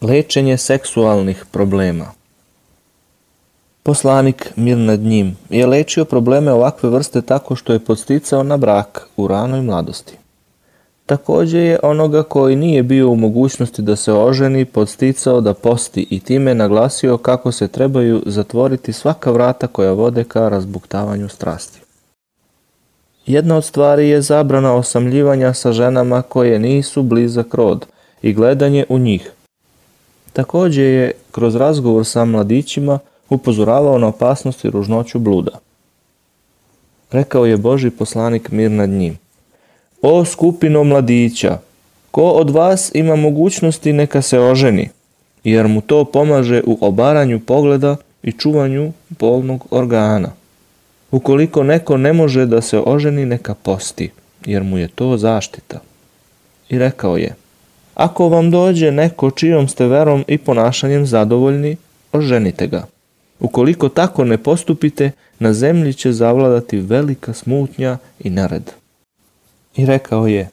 Lečenje seksualnih problema Poslanik, mir nad njim, je lečio probleme ovakve vrste tako što je podsticao na brak u ranoj mladosti. Također je onoga koji nije bio u mogućnosti da se oženi podsticao da posti i time naglasio kako se trebaju zatvoriti svaka vrata koja vode ka razbuktavanju strasti. Jedna od stvari je zabrana osamljivanja sa ženama koje nisu blizak rod i gledanje u njih, Također je kroz razgovor sa mladićima upozoravao na opasnost i ružnoću bluda. Rekao je Boži poslanik mir nad njim. O skupino mladića, ko od vas ima mogućnosti neka se oženi, jer mu to pomaže u obaranju pogleda i čuvanju polnog organa. Ukoliko neko ne može da se oženi, neka posti, jer mu je to zaštita. I rekao je, ako vam dođe neko čijom ste verom i ponašanjem zadovoljni, oženite ga. Ukoliko tako ne postupite, na zemlji će zavladati velika smutnja i nered. I rekao je,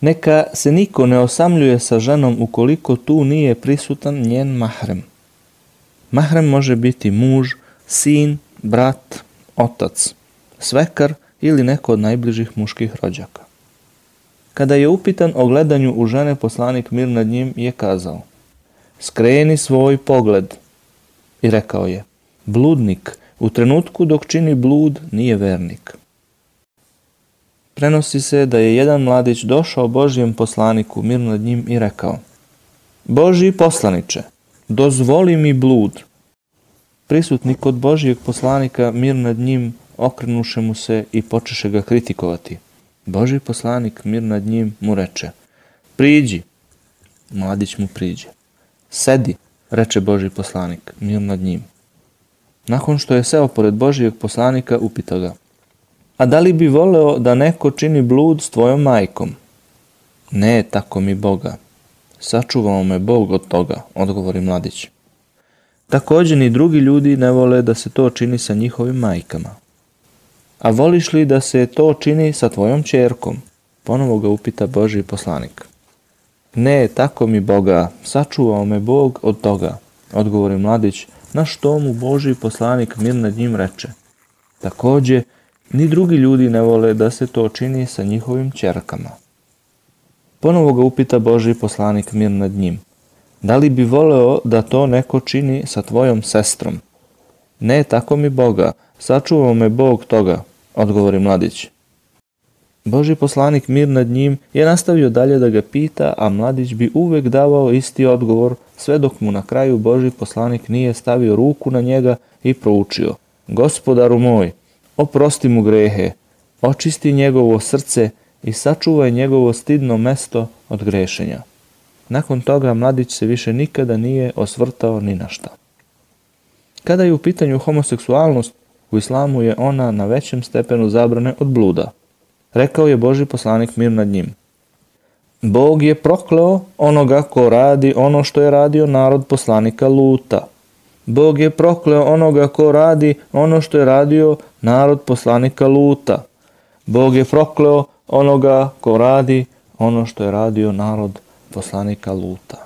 neka se niko ne osamljuje sa ženom ukoliko tu nije prisutan njen mahrem. Mahrem može biti muž, sin, brat, otac, svekar ili neko od najbližih muških rođaka. Kada je upitan o gledanju u žene, poslanik mir nad njim je kazao Skreni svoj pogled. I rekao je Bludnik u trenutku dok čini blud nije vernik. Prenosi se da je jedan mladić došao Božijem poslaniku mir nad njim i rekao Božji poslaniče, dozvoli mi blud. Prisutni kod Božijeg poslanika mir nad njim okrenuše mu se i počeše ga kritikovati. Boži poslanik, mir nad njim, mu reče, priđi. Mladić mu priđe. Sedi, reče Boži poslanik, mir nad njim. Nakon što je seo pored Božijeg poslanika, upita ga, a da li bi voleo da neko čini blud s tvojom majkom? Ne, tako mi Boga. Sačuvao me Bog od toga, odgovori mladić. Također ni drugi ljudi ne vole da se to čini sa njihovim majkama. A voliš li da se to čini sa tvojom čerkom? Ponovo ga upita Boži poslanik. Ne, tako mi Boga, sačuvao me Bog od toga, odgovori mladić, na što mu Boži poslanik mir nad njim reče. Također, ni drugi ljudi ne vole da se to čini sa njihovim čerkama. Ponovo ga upita Boži poslanik mir nad njim. Da li bi voleo da to neko čini sa tvojom sestrom? Ne, tako mi Boga, sačuvao me Bog toga, odgovori mladić. Boži poslanik mir nad njim je nastavio dalje da ga pita, a mladić bi uvek davao isti odgovor, sve dok mu na kraju Boži poslanik nije stavio ruku na njega i proučio. Gospodaru moj, oprosti mu grehe, očisti njegovo srce i sačuvaj njegovo stidno mesto od grešenja. Nakon toga mladić se više nikada nije osvrtao ni na šta. Kada je u pitanju homoseksualnost, u islamu je ona na većem stepenu zabrane od bluda. Rekao je Boži poslanik mir nad njim. Bog je prokleo onoga ko radi ono što je radio narod poslanika Luta. Bog je prokleo onoga ko radi ono što je radio narod poslanika Luta. Bog je prokleo onoga ko radi ono što je radio narod poslanika Luta.